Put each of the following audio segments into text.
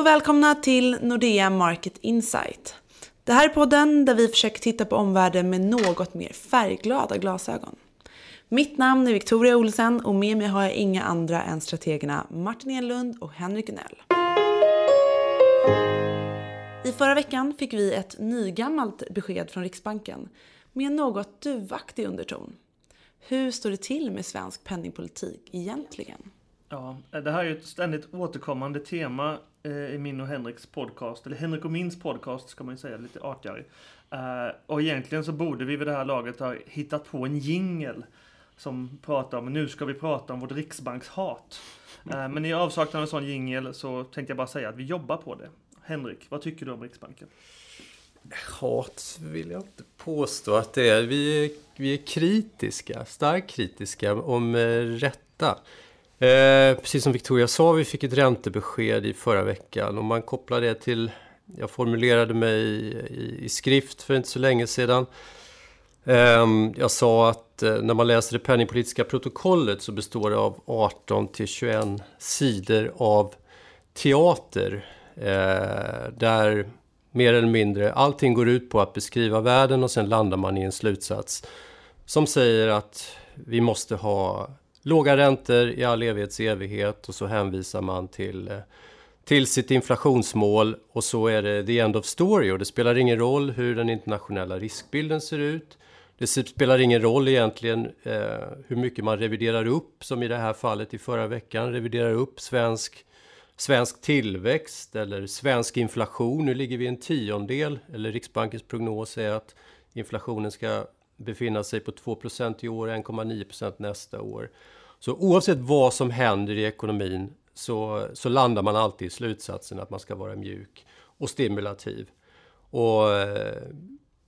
och välkomna till Nordea Market Insight. Det här är podden där vi försöker titta på omvärlden med något mer färgglada glasögon. Mitt namn är Victoria Olsen och med mig har jag inga andra än strategerna Martin Enlund och Henrik Gunell. I förra veckan fick vi ett nygammalt besked från Riksbanken med en något duvaktig underton. Hur står det till med svensk penningpolitik egentligen? Ja, det här är ju ett ständigt återkommande tema eh, i min och Henriks podcast, eller Henrik och mins podcast ska man ju säga lite artigare. Eh, och egentligen så borde vi vid det här laget ha hittat på en jingel som pratar om, nu ska vi prata om vårt riksbankshat. Eh, men i avsaknad av en sån jingel så tänkte jag bara säga att vi jobbar på det. Henrik, vad tycker du om Riksbanken? Hat vill jag inte påstå att det är. Vi är, vi är kritiska, starkt kritiska, om rätta. Eh, precis som Victoria sa, vi fick ett räntebesked i förra veckan och man kopplar det till, jag formulerade mig i, i skrift för inte så länge sedan. Eh, jag sa att eh, när man läser det penningpolitiska protokollet så består det av 18 till 21 sidor av teater eh, där mer eller mindre allting går ut på att beskriva världen och sen landar man i en slutsats som säger att vi måste ha låga räntor i all evighets evighet och så hänvisar man till, eh, till sitt inflationsmål och så är det the end of story och det spelar ingen roll hur den internationella riskbilden ser ut. Det spelar ingen roll egentligen eh, hur mycket man reviderar upp, som i det här fallet i förra veckan, reviderar upp svensk, svensk tillväxt eller svensk inflation. Nu ligger vi en tiondel, eller Riksbankens prognos är att inflationen ska befinna sig på 2% i år, 1,9% nästa år. Så oavsett vad som händer i ekonomin så, så landar man alltid i slutsatsen att man ska vara mjuk och stimulativ. Och,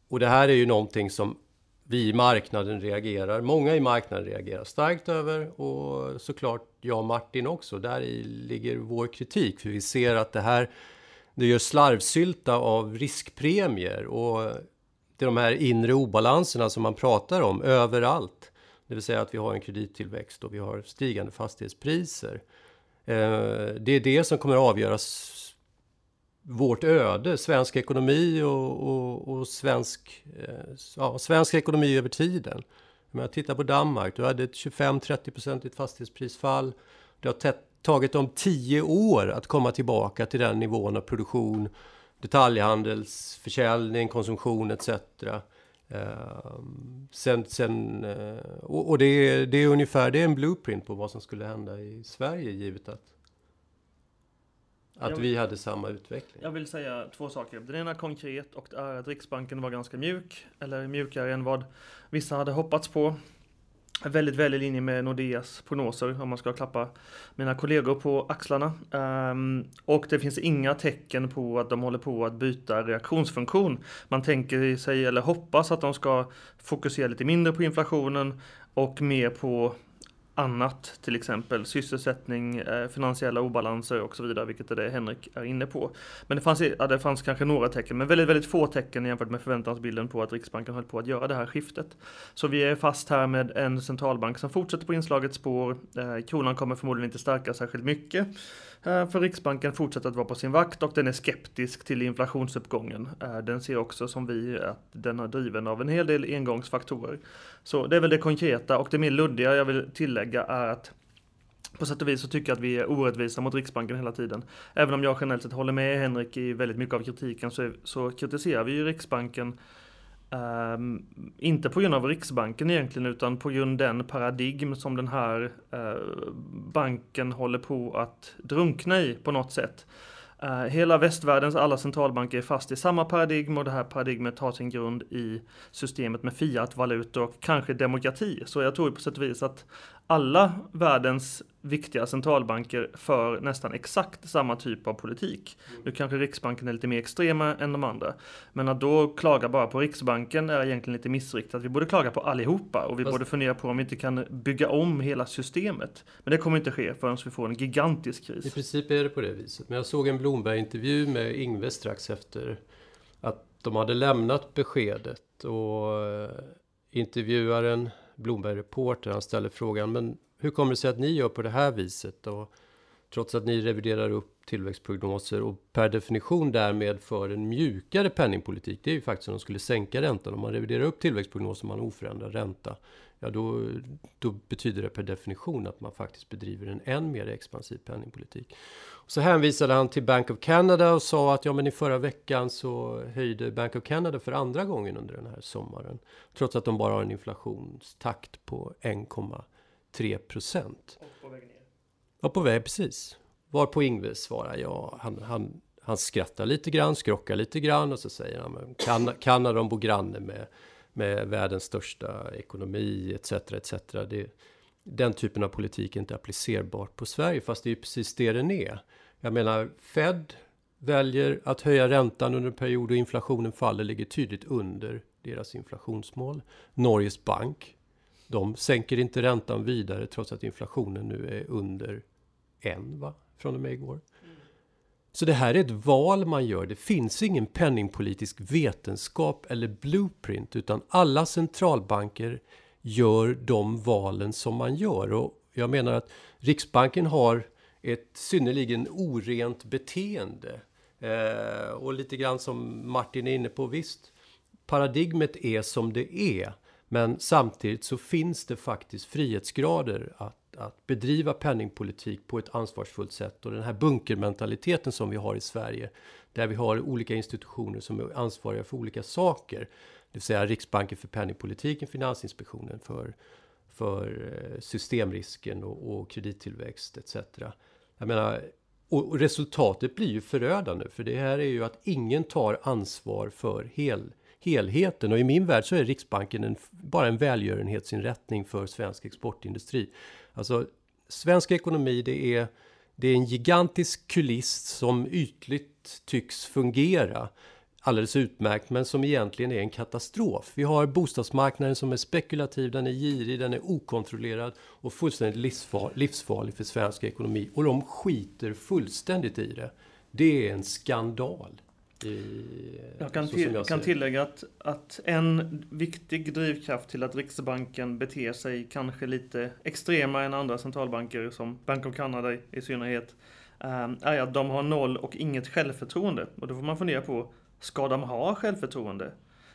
och det här är ju någonting som vi i marknaden reagerar, många i marknaden reagerar starkt över och såklart jag och Martin också. Där ligger vår kritik, för vi ser att det här det gör slarvsylta av riskpremier och det är de här inre obalanserna som man pratar om överallt. Det vill säga att vi har en kredittillväxt och vi har stigande fastighetspriser. Eh, det är det som kommer att avgöra vårt öde, svensk ekonomi och, och, och svensk, eh, ja, svensk ekonomi över tiden. Om jag tittar på Danmark, du hade ett 25-30-procentigt fastighetsprisfall. Det har tagit dem 10 år att komma tillbaka till den nivån av produktion detaljhandelsförsäljning, konsumtion etc. Uh, sen, sen, uh, och, det, är, det är ungefär det är en blueprint på vad som skulle hända i Sverige givet att, att vi hade samma utveckling. Jag vill säga två saker. Den ena konkret och det är att Riksbanken var ganska mjuk, eller mjukare än vad vissa hade hoppats på väldigt väl i linje med Nordeas prognoser om man ska klappa mina kollegor på axlarna. Um, och det finns inga tecken på att de håller på att byta reaktionsfunktion. Man tänker sig eller hoppas att de ska fokusera lite mindre på inflationen och mer på annat, till exempel sysselsättning, eh, finansiella obalanser och så vidare, vilket är det Henrik är inne på. Men det fanns, ja, det fanns kanske några tecken, men väldigt, väldigt få tecken jämfört med förväntansbilden på att Riksbanken höll på att göra det här skiftet. Så vi är fast här med en centralbank som fortsätter på inslaget spår. Eh, kronan kommer förmodligen inte stärka särskilt mycket. Eh, för Riksbanken fortsätter att vara på sin vakt och den är skeptisk till inflationsuppgången. Eh, den ser också som vi att den är driven av en hel del engångsfaktorer. Så det är väl det konkreta och det mer luddiga jag vill tillägga är att på sätt och vis så tycker jag att vi är orättvisa mot Riksbanken hela tiden. Även om jag generellt sett håller med Henrik i väldigt mycket av kritiken så, så kritiserar vi ju Riksbanken Um, inte på grund av Riksbanken egentligen utan på grund av den paradigm som den här uh, banken håller på att drunkna i på något sätt. Uh, hela västvärldens alla centralbanker är fast i samma paradigm och det här paradigmet har sin grund i systemet med fiatvalutor och kanske demokrati. Så jag tror på sätt och vis att alla världens viktiga centralbanker för nästan exakt samma typ av politik. Mm. Nu kanske Riksbanken är lite mer extrema än de andra. Men att då klaga bara på Riksbanken är egentligen lite missriktat. Vi borde klaga på allihopa och vi Fast... borde fundera på om vi inte kan bygga om hela systemet. Men det kommer inte ske förrän vi får en gigantisk kris. I princip är det på det viset. Men jag såg en Blomberg-intervju med Ingve strax efter att de hade lämnat beskedet och eh, intervjuaren Blomberg Reporter, han ställer frågan, men hur kommer det sig att ni gör på det här viset? Och trots att ni reviderar upp tillväxtprognoser och per definition därmed för en mjukare penningpolitik. Det är ju faktiskt om de skulle sänka räntan. Om man reviderar upp tillväxtprognoser och man har oförändrad ränta. Ja, då, då betyder det per definition att man faktiskt bedriver en än mer expansiv penningpolitik. Så hänvisade han till Bank of Canada och sa att ja, men i förra veckan så höjde Bank of Canada för andra gången under den här sommaren. Trots att de bara har en inflationstakt på 1,3 procent. Och på väg ner. Ja, på väg precis. Var på Ingves svarar ja, han, han, han skrattar lite grann, skrockar lite grann och så säger han men kan, Kanada de bor granne med, med världens största ekonomi etc. etc. Det, den typen av politik är inte applicerbart på Sverige fast det är precis det den är. Jag menar Fed väljer att höja räntan under en period och inflationen faller ligger tydligt under deras inflationsmål. Norges bank de sänker inte räntan vidare trots att inflationen nu är under en va? från och med igår. Så det här är ett val man gör. Det finns ingen penningpolitisk vetenskap eller blueprint utan alla centralbanker gör de valen som man gör. Och jag menar att Riksbanken har ett synnerligen orent beteende. Eh, och lite grann som Martin är inne på, visst, paradigmet är som det är. Men samtidigt så finns det faktiskt frihetsgrader att, att bedriva penningpolitik på ett ansvarsfullt sätt. Och den här bunkermentaliteten som vi har i Sverige, där vi har olika institutioner som är ansvariga för olika saker. Det vill säga Riksbanken för penningpolitiken, Finansinspektionen för, för eh, systemrisken och, och kredittillväxt etc. Jag menar, och resultatet blir ju förödande, för det här är ju att ingen tar ansvar för hel helheten. Och i min värld så är Riksbanken en, bara en välgörenhetsinrättning för svensk exportindustri. Alltså, svensk ekonomi det är, det är en gigantisk kuliss som ytligt tycks fungera alldeles utmärkt, men som egentligen är en katastrof. Vi har bostadsmarknaden som är spekulativ, den är girig, den är okontrollerad och fullständigt livsfar livsfarlig för svensk ekonomi. Och de skiter fullständigt i det. Det är en skandal. I, jag kan, till, jag kan tillägga att, att en viktig drivkraft till att Riksbanken beter sig kanske lite extremare än andra centralbanker som Bank of Canada i synnerhet eh, är att de har noll och inget självförtroende. Och då får man fundera på, ska de ha självförtroende?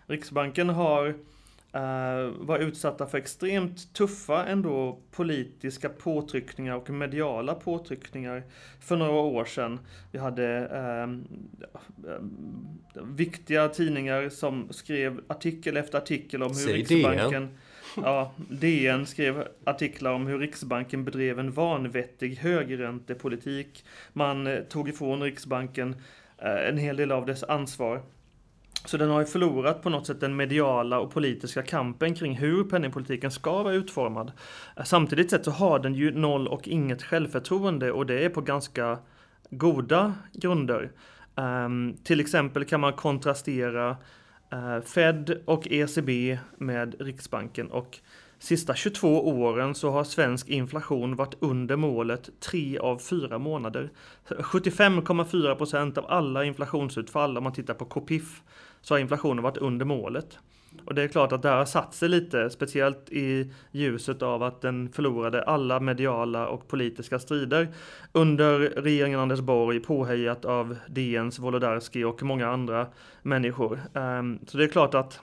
Riksbanken har uh, var utsatta för extremt tuffa ändå politiska påtryckningar och mediala påtryckningar för några år sedan. Vi hade uh, viktiga tidningar som skrev artikel efter artikel om hur Säg Riksbanken DN. Ja, DN skrev artiklar om hur Riksbanken bedrev en vanvettig högräntepolitik. Man eh, tog ifrån Riksbanken Eh, en hel del av dess ansvar. Så den har ju förlorat på något sätt den mediala och politiska kampen kring hur penningpolitiken ska vara utformad. Eh, samtidigt sett så har den ju noll och inget självförtroende och det är på ganska goda grunder. Um, till exempel kan man kontrastera uh, Fed och ECB med Riksbanken och Sista 22 åren så har svensk inflation varit under målet tre av fyra månader. 75,4 procent av alla inflationsutfall om man tittar på KPIF så har inflationen varit under målet. Och det är klart att det har satt sig lite, speciellt i ljuset av att den förlorade alla mediala och politiska strider under regeringen Anders Borg, påhejat av DNs Wolodarski och många andra människor. Ehm, så det är klart att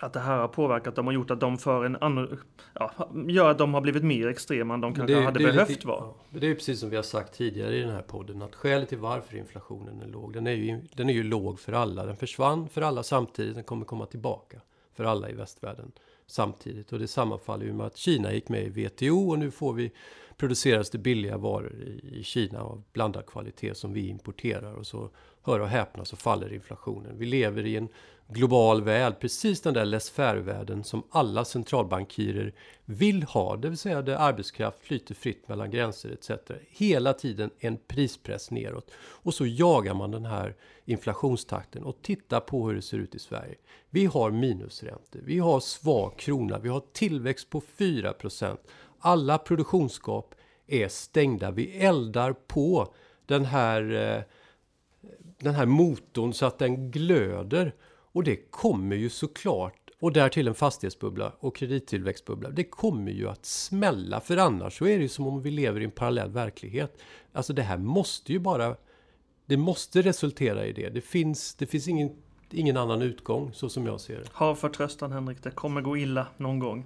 att det här har påverkat dem och gjort att de för en annan, ja, gör att de har blivit mer extrema än de kanske det, hade det behövt lite, vara. Ja, det är precis som vi har sagt tidigare i den här podden att skälet till varför inflationen är låg, den är ju, den är ju låg för alla. Den försvann för alla samtidigt, den kommer komma tillbaka för alla i västvärlden samtidigt. Och det sammanfaller ju med att Kina gick med i WTO och nu får vi produceras det billiga varor i, i Kina av blandad kvalitet som vi importerar och så hör och häpna så faller inflationen. Vi lever i en global värld, precis den där laissez-faire-världen som alla centralbankirer vill ha, det vill säga där arbetskraft flyter fritt mellan gränser etc. Hela tiden en prispress neråt. Och så jagar man den här inflationstakten och tittar på hur det ser ut i Sverige. Vi har minusräntor, vi har svag krona, vi har tillväxt på 4% Alla produktionsskap är stängda. Vi eldar på den här, eh, den här motorn så att den glöder. Och det kommer ju såklart och därtill en fastighetsbubbla och kredittillväxtbubbla. Det kommer ju att smälla för annars så är det ju som om vi lever i en parallell verklighet. Alltså det här måste ju bara det måste resultera i det. Det finns, det finns ingen, ingen annan utgång så som jag ser det. Ha förtröstan Henrik, det kommer gå illa någon gång.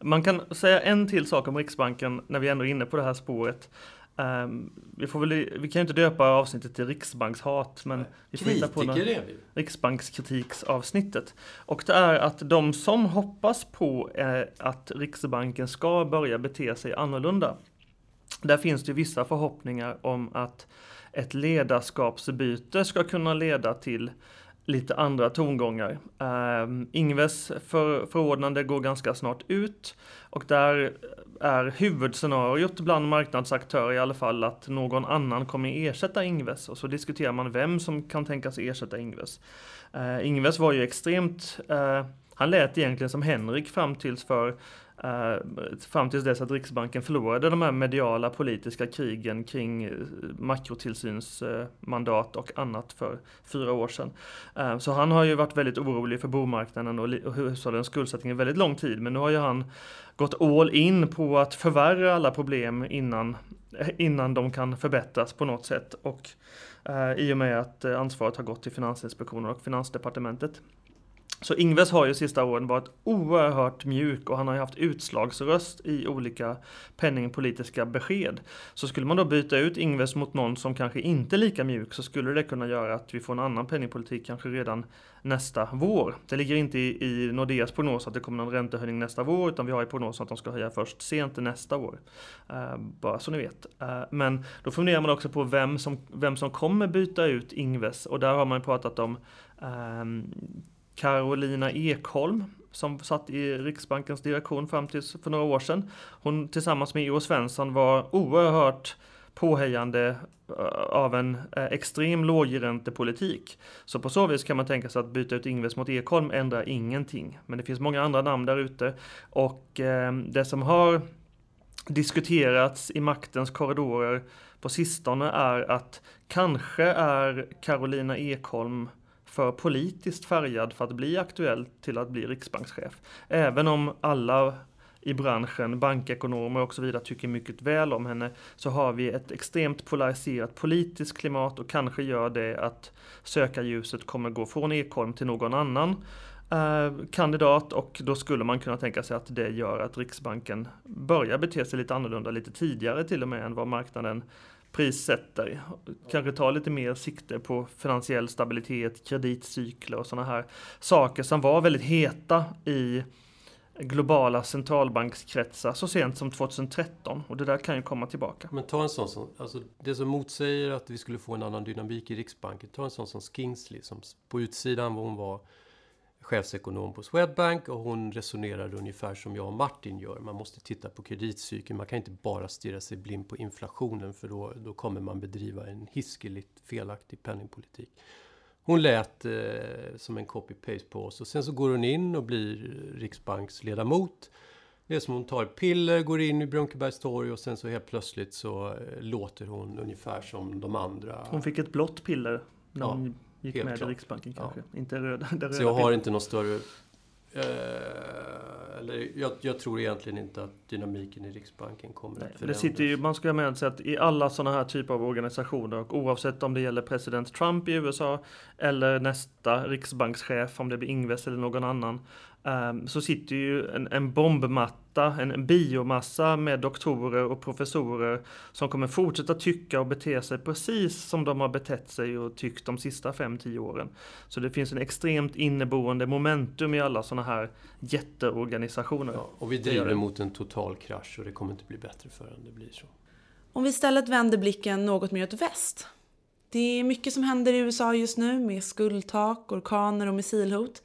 Man kan säga en till sak om Riksbanken när vi ändå är inne på det här spåret. Um, vi, får väl, vi kan ju inte döpa avsnittet till riksbankshat, men vi får hitta på något riksbankskritiksavsnittet. Och det är att de som hoppas på eh, att Riksbanken ska börja bete sig annorlunda. Där finns det vissa förhoppningar om att ett ledarskapsbyte ska kunna leda till lite andra tongångar. Uh, Ingves för, förordnande går ganska snart ut och där är huvudscenariot bland marknadsaktörer i alla fall att någon annan kommer ersätta Ingves och så diskuterar man vem som kan tänkas ersätta Ingves. Uh, Ingves var ju extremt, uh, han lät egentligen som Henrik fram tills för Eh, fram tills dess att Riksbanken förlorade de här mediala politiska krigen kring eh, makrotillsynsmandat och annat för fyra år sedan. Eh, så han har ju varit väldigt orolig för bomarknaden och, och hushållens skuldsättning i väldigt lång tid. Men nu har ju han gått all in på att förvärra alla problem innan, innan de kan förbättras på något sätt. Och i och med att ansvaret har gått till Finansinspektionen och Finansdepartementet. Så Ingves har ju sista åren varit oerhört mjuk och han har ju haft utslagsröst i olika penningpolitiska besked. Så skulle man då byta ut Ingves mot någon som kanske inte är lika mjuk så skulle det kunna göra att vi får en annan penningpolitik kanske redan nästa vår. Det ligger inte i, i Nordeas prognos att det kommer någon räntehöjning nästa vår utan vi har i prognosen att de ska höja först sent nästa år. Uh, bara så ni vet. Uh, men då funderar man också på vem som, vem som kommer byta ut Ingves och där har man pratat om um, Carolina Ekholm som satt i Riksbankens direktion fram till för några år sedan. Hon tillsammans med E.O. Svensson var oerhört påhejande eh, av en eh, extrem lågräntepolitik. Så på så vis kan man tänka sig att byta ut Ingves mot Ekholm ändrar ingenting. Men det finns många andra namn där ute och eh, det som har diskuterats i maktens korridorer på sistone är att kanske är Carolina Ekholm för politiskt färgad för att bli aktuell till att bli riksbankschef. Även om alla i branschen, bankekonomer och så vidare tycker mycket väl om henne så har vi ett extremt polariserat politiskt klimat och kanske gör det att sökarljuset kommer gå från Ekholm till någon annan eh, kandidat och då skulle man kunna tänka sig att det gör att Riksbanken börjar bete sig lite annorlunda lite tidigare till och med än vad marknaden prissätter. Kanske ta lite mer sikte på finansiell stabilitet, kreditcykler och sådana här saker som var väldigt heta i globala centralbankskretsar så sent som 2013 och det där kan ju komma tillbaka. Men ta en sån som, alltså det som motsäger att vi skulle få en annan dynamik i Riksbanken, ta en sån som Skingsley som på utsidan var hon var chefsekonom på Swedbank och hon resonerade ungefär som jag och Martin gör. Man måste titta på kreditcykeln. Man kan inte bara stirra sig blind på inflationen för då, då kommer man bedriva en hiskeligt felaktig penningpolitik. Hon lät eh, som en copy-paste på oss och sen så går hon in och blir riksbanksledamot. Det är som hon tar piller, går in i Brunkebergstorg och sen så helt plötsligt så eh, låter hon ungefär som de andra. Hon fick ett blått piller när ja. hon gick Helt med klart. Riksbanken kanske. Ja. Inte röda, röda Så jag har inte någon större... Eh, eller jag, jag, tror egentligen inte att dynamiken i Riksbanken kommer Nej, att förändras. Det sitter ju, man ska ha med sig att i alla sådana här typer av organisationer och oavsett om det gäller president Trump i USA eller nästa riksbankschef, om det blir Ingves eller någon annan, så sitter ju en, en bombmatta, en, en biomassa med doktorer och professorer som kommer fortsätta tycka och bete sig precis som de har betett sig och tyckt de sista 5-10 åren. Så det finns en extremt inneboende momentum i alla sådana här jätteorganisationer. Ja, och vi driver mot en total krasch och det kommer inte bli bättre förrän det blir så. Om vi istället vänder blicken något mer åt väst. Det är mycket som händer i USA just nu med skuldtak, orkaner och missilhot.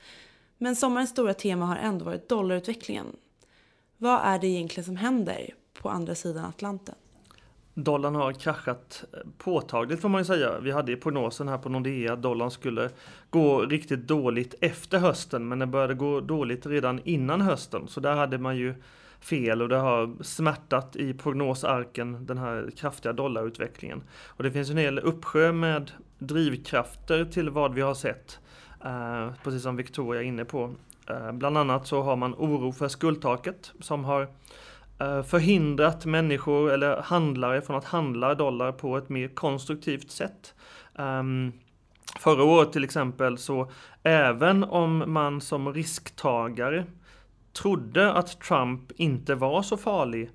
Men sommarens stora tema har ändå varit dollarutvecklingen. Vad är det egentligen som händer på andra sidan Atlanten? Dollarn har kraschat påtagligt får man ju säga. Vi hade i prognosen här på Nordea att dollarn skulle gå riktigt dåligt efter hösten men den började gå dåligt redan innan hösten. Så där hade man ju fel och det har smärtat i prognosarken den här kraftiga dollarutvecklingen. Och det finns en hel uppsjö med drivkrafter till vad vi har sett. Eh, precis som Victoria är inne på. Eh, bland annat så har man oro för skuldtaket som har eh, förhindrat människor eller handlare från att handla dollar på ett mer konstruktivt sätt. Ehm, förra året till exempel så även om man som risktagare trodde att Trump inte var så farlig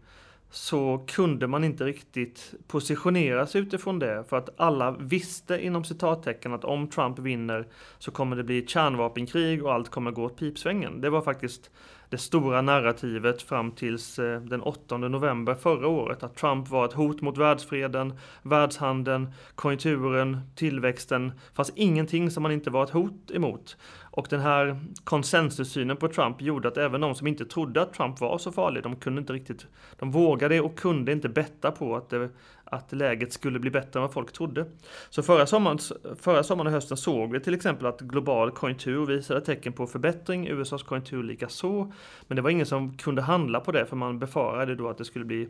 så kunde man inte riktigt positionera sig utifrån det för att alla visste inom citattecken att om Trump vinner så kommer det bli ett kärnvapenkrig och allt kommer gå åt pipsvängen. Det var faktiskt det stora narrativet fram tills eh, den 8 november förra året. Att Trump var ett hot mot världsfreden, världshandeln, konjunkturen, tillväxten. Det fanns ingenting som man inte var ett hot emot. Och den här konsensussynen på Trump gjorde att även de som inte trodde att Trump var så farlig, de kunde inte riktigt, de vågade och kunde inte betta på att, det, att läget skulle bli bättre än vad folk trodde. Så förra sommaren, förra sommaren och hösten såg vi till exempel att global konjunktur visade tecken på förbättring, USAs konjunktur lika så. Men det var ingen som kunde handla på det för man befarade då att det skulle bli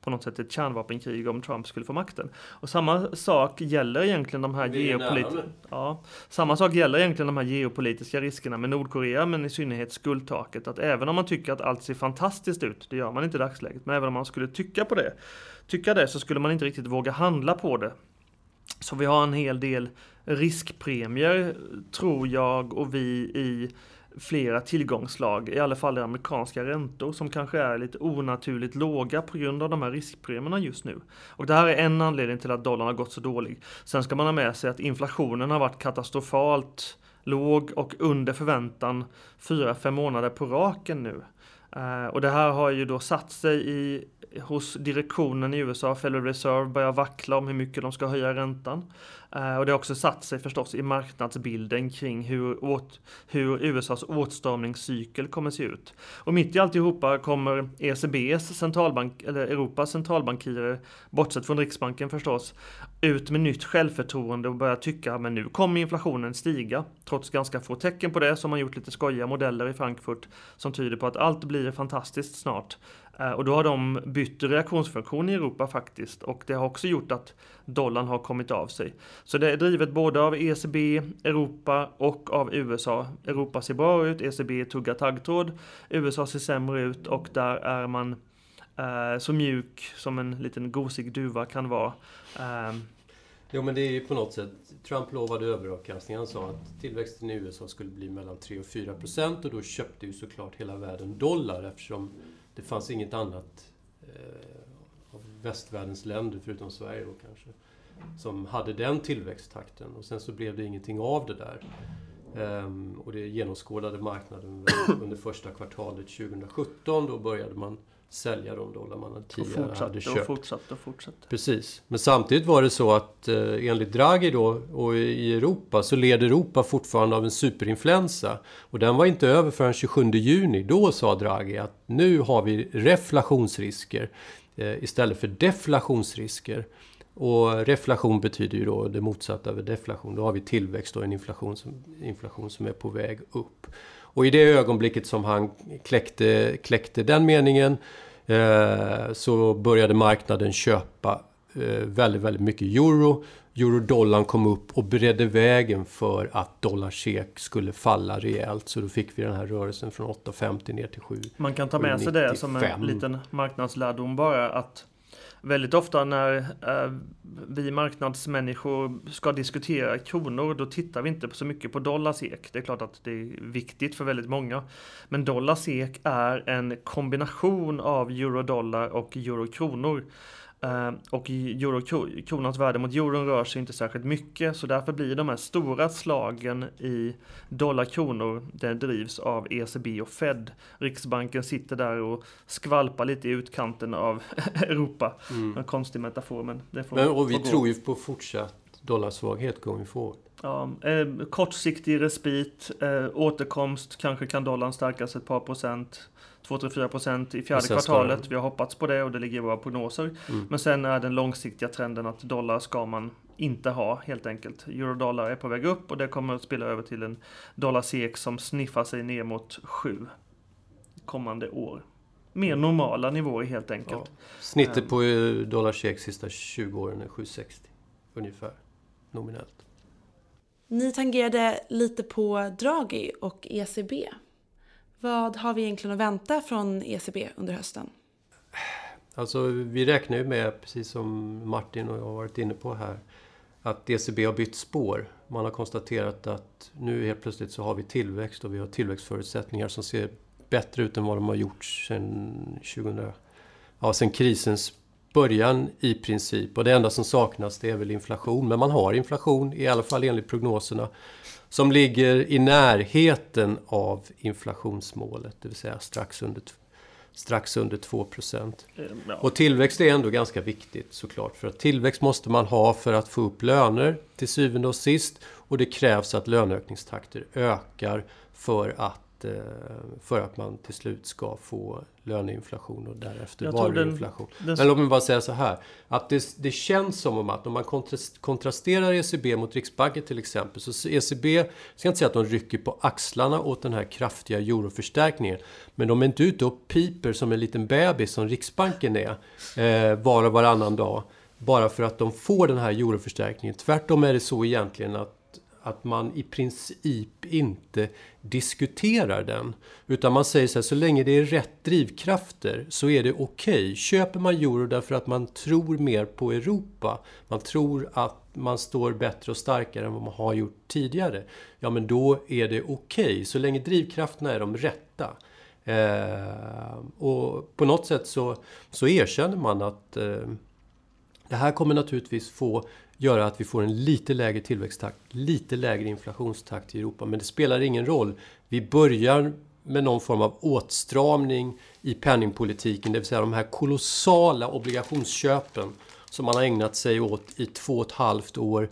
på något sätt ett kärnvapenkrig om Trump skulle få makten. Och samma sak gäller egentligen de här geopolitiska... Ja, samma sak gäller egentligen de här geopolitiska riskerna med Nordkorea, men i synnerhet skuldtaket. Att även om man tycker att allt ser fantastiskt ut, det gör man inte i dagsläget, men även om man skulle tycka på det, tycka det, så skulle man inte riktigt våga handla på det. Så vi har en hel del riskpremier, tror jag och vi i flera tillgångslag, i alla fall i amerikanska räntor som kanske är lite onaturligt låga på grund av de här riskpremierna just nu. Och det här är en anledning till att dollarn har gått så dålig. Sen ska man ha med sig att inflationen har varit katastrofalt låg och under förväntan fyra fem månader på raken nu. Uh, och det här har ju då satt sig i, hos direktionen i USA, Federal Reserve, börjar vackla om hur mycket de ska höja räntan. Eh, och det har också satt sig förstås i marknadsbilden kring hur, åt, hur USAs åtstramningscykel kommer se ut. Och mitt i alltihopa kommer ECBs centralbank, eller Europas centralbankirer, bortsett från Riksbanken förstås, ut med nytt självförtroende och börjar tycka men nu kommer inflationen stiga. Trots ganska få tecken på det så har man gjort lite skojiga modeller i Frankfurt som tyder på att allt blir fantastiskt snart. Eh, och då har de bytt reaktionsfunktion i Europa faktiskt och det har också gjort att dollarn har kommit av sig. Så det är drivet både av ECB, Europa och av USA. Europa ser bra ut, ECB tuggar taggtråd, USA ser sämre ut och där är man eh, så mjuk som en liten gosig duva kan vara. Eh, Jo men det är ju på något sätt, Trump lovade överavkastning. Han sa att tillväxten i USA skulle bli mellan 3 och 4 procent och då köpte ju såklart hela världen dollar eftersom det fanns inget annat eh, västvärldens länder, förutom Sverige då kanske, som hade den tillväxttakten. Och sen så blev det ingenting av det där. Um, och det genomskådade marknaden under första kvartalet 2017. Då började man sälja de dollar man tidigare hade köpt. Och fortsatte och fortsatte. Precis. Men samtidigt var det så att eh, enligt Draghi då och i Europa så led Europa fortfarande av en superinfluensa. Och den var inte över förrän 27 juni. Då sa Draghi att nu har vi reflationsrisker Eh, istället för deflationsrisker. Och reflation betyder ju då det motsatta över deflation. Då har vi tillväxt och en inflation som, inflation som är på väg upp. Och i det ögonblicket som han kläckte, kläckte den meningen eh, så började marknaden köpa eh, väldigt, väldigt mycket euro. Eurodollarn kom upp och beredde vägen för att dollar-SEK skulle falla rejält. Så då fick vi den här rörelsen från 8,50 ner till 7. Man kan ta med sig det som en liten marknadslärdom bara att väldigt ofta när eh, vi marknadsmänniskor ska diskutera kronor, då tittar vi inte så mycket på dollar-SEK. Det är klart att det är viktigt för väldigt många. Men dollar-SEK är en kombination av euro-dollar och euro-kronor. Uh, och euro, kronans värde mot euron rör sig inte särskilt mycket så därför blir de här stora slagen i dollar-kronor det drivs av ECB och Fed. Riksbanken sitter där och skvalpar lite i utkanten av Europa. Mm. En konstig metafor men det får men, Och vi får tror ju på fortsatt dollarsvaghet going forward. Ja, eh, kortsiktig respit, eh, återkomst, kanske kan dollarn stärkas ett par procent. 2-4 procent i fjärde kvartalet. Vi har hoppats på det och det ligger i våra prognoser. Mm. Men sen är den långsiktiga trenden att dollar ska man inte ha helt enkelt. Eurodollar är på väg upp och det kommer att spela över till en dollar SEK som sniffar sig ner mot 7 kommande år. Mer normala nivåer helt enkelt. Ja. Snittet på dollar SEK sista 20 åren är 7,60 ungefär nominellt. Ni tangerade lite på Draghi och ECB. Vad har vi egentligen att vänta från ECB under hösten? Alltså vi räknar ju med, precis som Martin och jag har varit inne på här, att ECB har bytt spår. Man har konstaterat att nu helt plötsligt så har vi tillväxt och vi har tillväxtförutsättningar som ser bättre ut än vad de har gjort sedan 2000, ja, sedan krisens början i princip. Och det enda som saknas det är väl inflation. Men man har inflation, i alla fall enligt prognoserna, som ligger i närheten av inflationsmålet, det vill säga strax under strax under 2 Eh, Ja. Och tillväxt är ändå ganska viktigt såklart. För att tillväxt måste man ha för att få upp löner till syvende och sist. Och det krävs att löneökningstakter ökar för att, eh, för att man till slut ska få löneinflation och därefter den- varuinflation. den- Men låt mig bara säga så här. Att det, det känns som om att om man kontrast- kontrasterar ECB mot Riksbanken till exempel. Så ECB, jag ska inte säga att de rycker på axlarna åt den här kraftiga euroförstärkningen. Men de är inte ute och piper som en liten bebis som Riksbanken är. Eh, var och varannan dag. Bara för att de får den här euroförstärkningen. Tvärtom är det så egentligen att att man i princip inte diskuterar den. Utan man säger så här, så länge det är rätt drivkrafter så är det okej. Köper man euro därför att man tror mer på Europa, man tror att man står bättre och starkare än vad man har gjort tidigare. Ja, men då är det okej, så länge drivkrafterna är de rätta. Eh, och på något sätt så, så erkänner man att eh, det här kommer naturligtvis få göra att vi får en lite lägre tillväxttakt, lite lägre inflationstakt i Europa. Men det spelar ingen roll. Vi börjar med någon form av åtstramning i penningpolitiken, det vill säga de här kolossala obligationsköpen som man har ägnat sig åt i två och ett halvt år.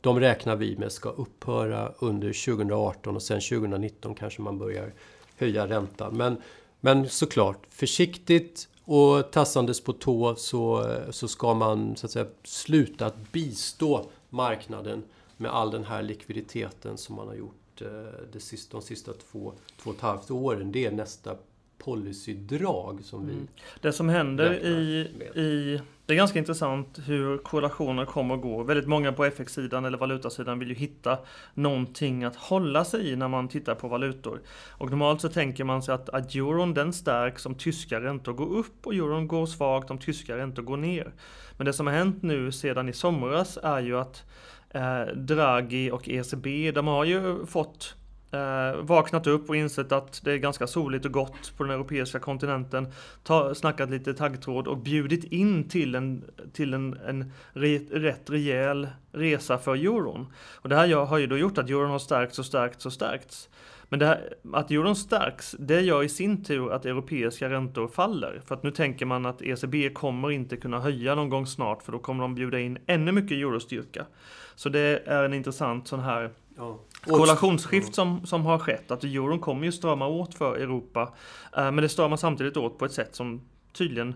De räknar vi med ska upphöra under 2018 och sen 2019 kanske man börjar höja räntan. Men, men såklart, försiktigt och tassandes på tå så, så ska man så att säga, sluta att bistå marknaden med all den här likviditeten som man har gjort eh, de sista, de sista två, två och ett halvt åren. Det är nästa policydrag som vi... Det som händer i, i... Det är ganska intressant hur korrelationer kommer och går. Väldigt många på FX-sidan eller valutasidan vill ju hitta någonting att hålla sig i när man tittar på valutor. Och normalt så tänker man sig att, att euron den stärks om tyska räntor går upp och euron går svagt om tyska räntor går ner. Men det som har hänt nu sedan i somras är ju att eh, Draghi och ECB, de har ju fått eh, vaknat upp och insett att det är ganska soligt och gott på den europeiska kontinenten. Ta, snackat lite taggtråd och bjudit in till en, till en, en re, rätt rejäl resa för euron. Och det här har ju då gjort att euron har stärkts och stärkts och stärkts. Men det här, att euron stärks, det gör i sin tur att europeiska räntor faller. För att nu tänker man att ECB kommer inte kunna höja någon gång snart för då kommer de bjuda in ännu mycket eurostyrka. Så det är en intressant sån här Ja. Koalitionsskift som, som har skett. Att euron kommer ju strama åt för Europa. Eh, men det stramar samtidigt åt på ett sätt som tydligen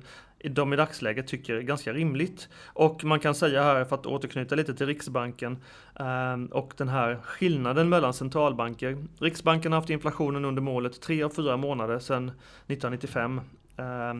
de i dagsläget tycker är ganska rimligt. Och man kan säga här, för att återknyta lite till Riksbanken eh, och den här skillnaden mellan centralbanker. Riksbanken har haft inflationen under målet tre av fyra månader sedan 1995. Eh,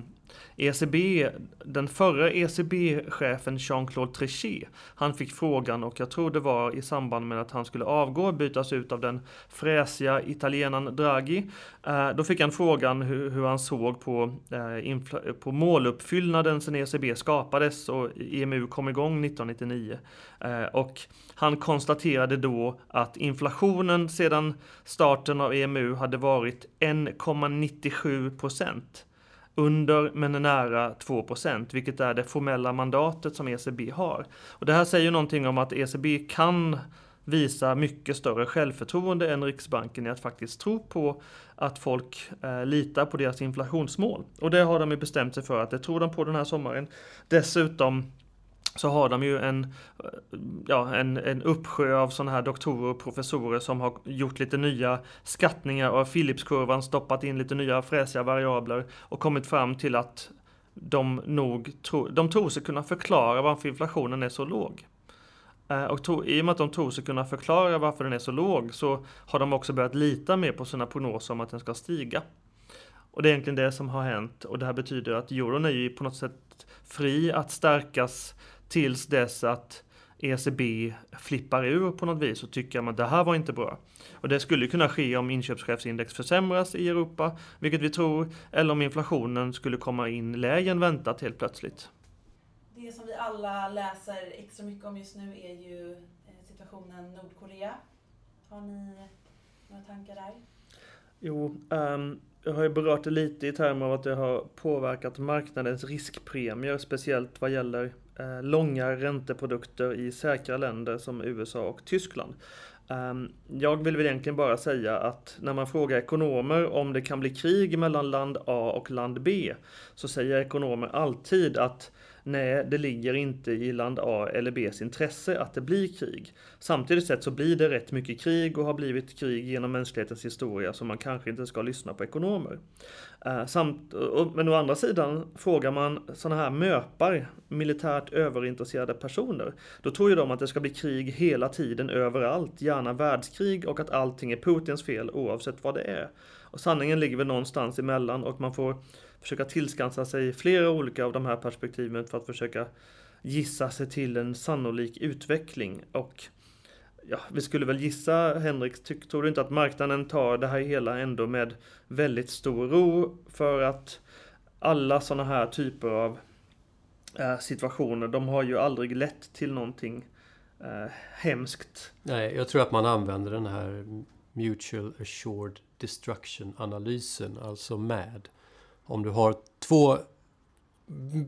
ECB, den förra ECB-chefen Jean-Claude Trichet, han fick frågan och jag tror det var i samband med att han skulle avgå och bytas ut av den fräsiga italienaren Draghi. Eh, då fick han frågan hur, hur han såg på, eh, på måluppfyllnaden sedan ECB skapades och EMU kom igång 1999. Eh, och han konstaterade då att inflationen sedan starten av EMU hade varit 1,97 procent under men nära 2% vilket är det formella mandatet som ECB har. Och det här säger någonting om att ECB kan visa mycket större självförtroende än Riksbanken i att faktiskt tro på att folk eh, litar på deras inflationsmål. Och det har de ju bestämt sig för att det tror de på den här sommaren. Dessutom så har de ju en, ja, en, en uppsjö av sådana här doktorer och professorer som har gjort lite nya skattningar av Philipskurvan, stoppat in lite nya fräsiga variabler och kommit fram till att de nog tro, de tror sig kunna förklara varför inflationen är så låg. Eh, och to, i och med att de tror sig kunna förklara varför den är så låg så har de också börjat lita mer på sina prognoser om att den ska stiga. Och det är egentligen det som har hänt och det här betyder att euron är ju på något sätt fri att stärkas tills dess att ECB flippar ur på något vis och tycker att det här var inte bra. Och det skulle kunna ske om inköpschefsindex försämras i Europa, vilket vi tror, eller om inflationen skulle komma in lägre än väntat helt plötsligt. Det som vi alla läser extra mycket om just nu är ju eh, situationen Nordkorea. Har ni några tankar där? Jo, um, jag har ju berört det lite i termer av att det har påverkat marknadens riskpremier, speciellt vad gäller Eh, långa ränteprodukter i säkra länder som USA och Tyskland. Ehm, jag vill väl egentligen bara säga att när man frågar ekonomer om det kan bli krig mellan land A och land B så säger ekonomer alltid att Nej, det ligger inte i land A eller Bs intresse att det blir krig. Samtidigt sett så blir det rätt mycket krig och har blivit krig genom mänsklighetens historia så man kanske inte ska lyssna på ekonomer. Eh, samt, men å andra sidan, frågar man sådana här möpar, militärt överintresserade personer, då tror ju de att det ska bli krig hela tiden överallt, gärna världskrig och att allting är Putins fel oavsett vad det är. Och sanningen ligger väl någonstans emellan och man får försöka tillskansa sig flera olika av de här perspektiven för att försöka gissa sig till en sannolik utveckling. Och ja, vi skulle väl gissa, Henrik, tror du inte att marknaden tar det här hela ändå med väldigt stor ro för att alla sådana här typer av eh, situationer, de har ju aldrig lett till någonting eh, hemskt. Nej, jag tror att man använder den här Mutual Assured Destruction-analysen, alltså MAD, om du har två,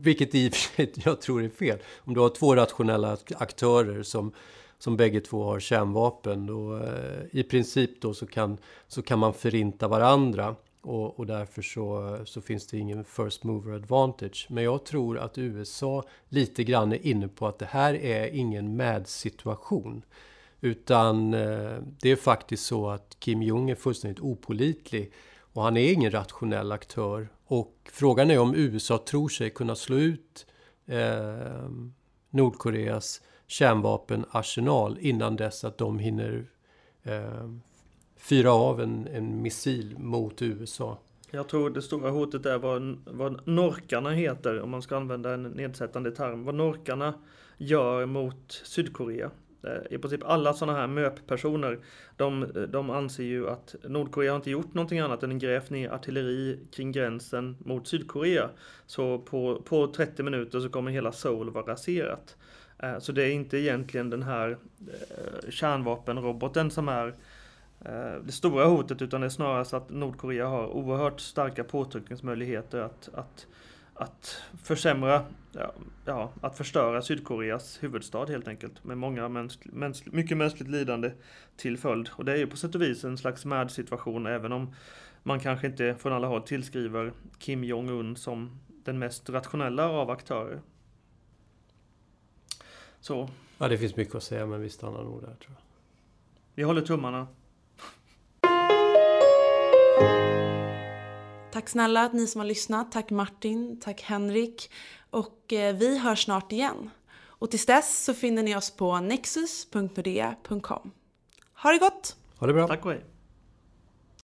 vilket i och för sig jag tror är fel, om du har två rationella aktörer som, som bägge två har kärnvapen, Och, eh, i princip då så kan, så kan man förinta varandra. Och, och därför så, så finns det ingen first mover advantage. Men jag tror att USA lite grann är inne på att det här är ingen med-situation. Utan eh, det är faktiskt så att Kim Jong är fullständigt opolitlig. Och han är ingen rationell aktör. Och frågan är om USA tror sig kunna slå ut eh, Nordkoreas kärnvapenarsenal innan dess att de hinner eh, fyra av en, en missil mot USA. Jag tror det stora hotet är vad, vad norkarna heter, om man ska använda en nedsättande term. Vad norkarna gör mot Sydkorea. Eh, I princip alla sådana här MÖP-personer, de, de anser ju att Nordkorea har inte gjort någonting annat än grävt ner artilleri kring gränsen mot Sydkorea. Så på, på 30 minuter så kommer hela Seoul vara raserat. Eh, så det är inte egentligen den här eh, kärnvapenroboten som är det stora hotet utan det är snarast att Nordkorea har oerhört starka påtryckningsmöjligheter att, att att försämra, ja, ja, att förstöra Sydkoreas huvudstad helt enkelt. Med många mänskl, mänskl, mycket mänskligt lidande till följd. Och det är ju på sätt och vis en slags mad-situation även om man kanske inte från alla håll tillskriver Kim Jong-Un som den mest rationella av aktörer. Så. Ja, det finns mycket att säga men vi stannar nog där tror jag. Vi håller tummarna. Tack snälla att ni som har lyssnat. Tack Martin, tack Henrik. Och eh, vi hörs snart igen. Och tills dess så finner ni oss på nexus.nordea.com. Ha det gott! Ha det bra! Tack och hej!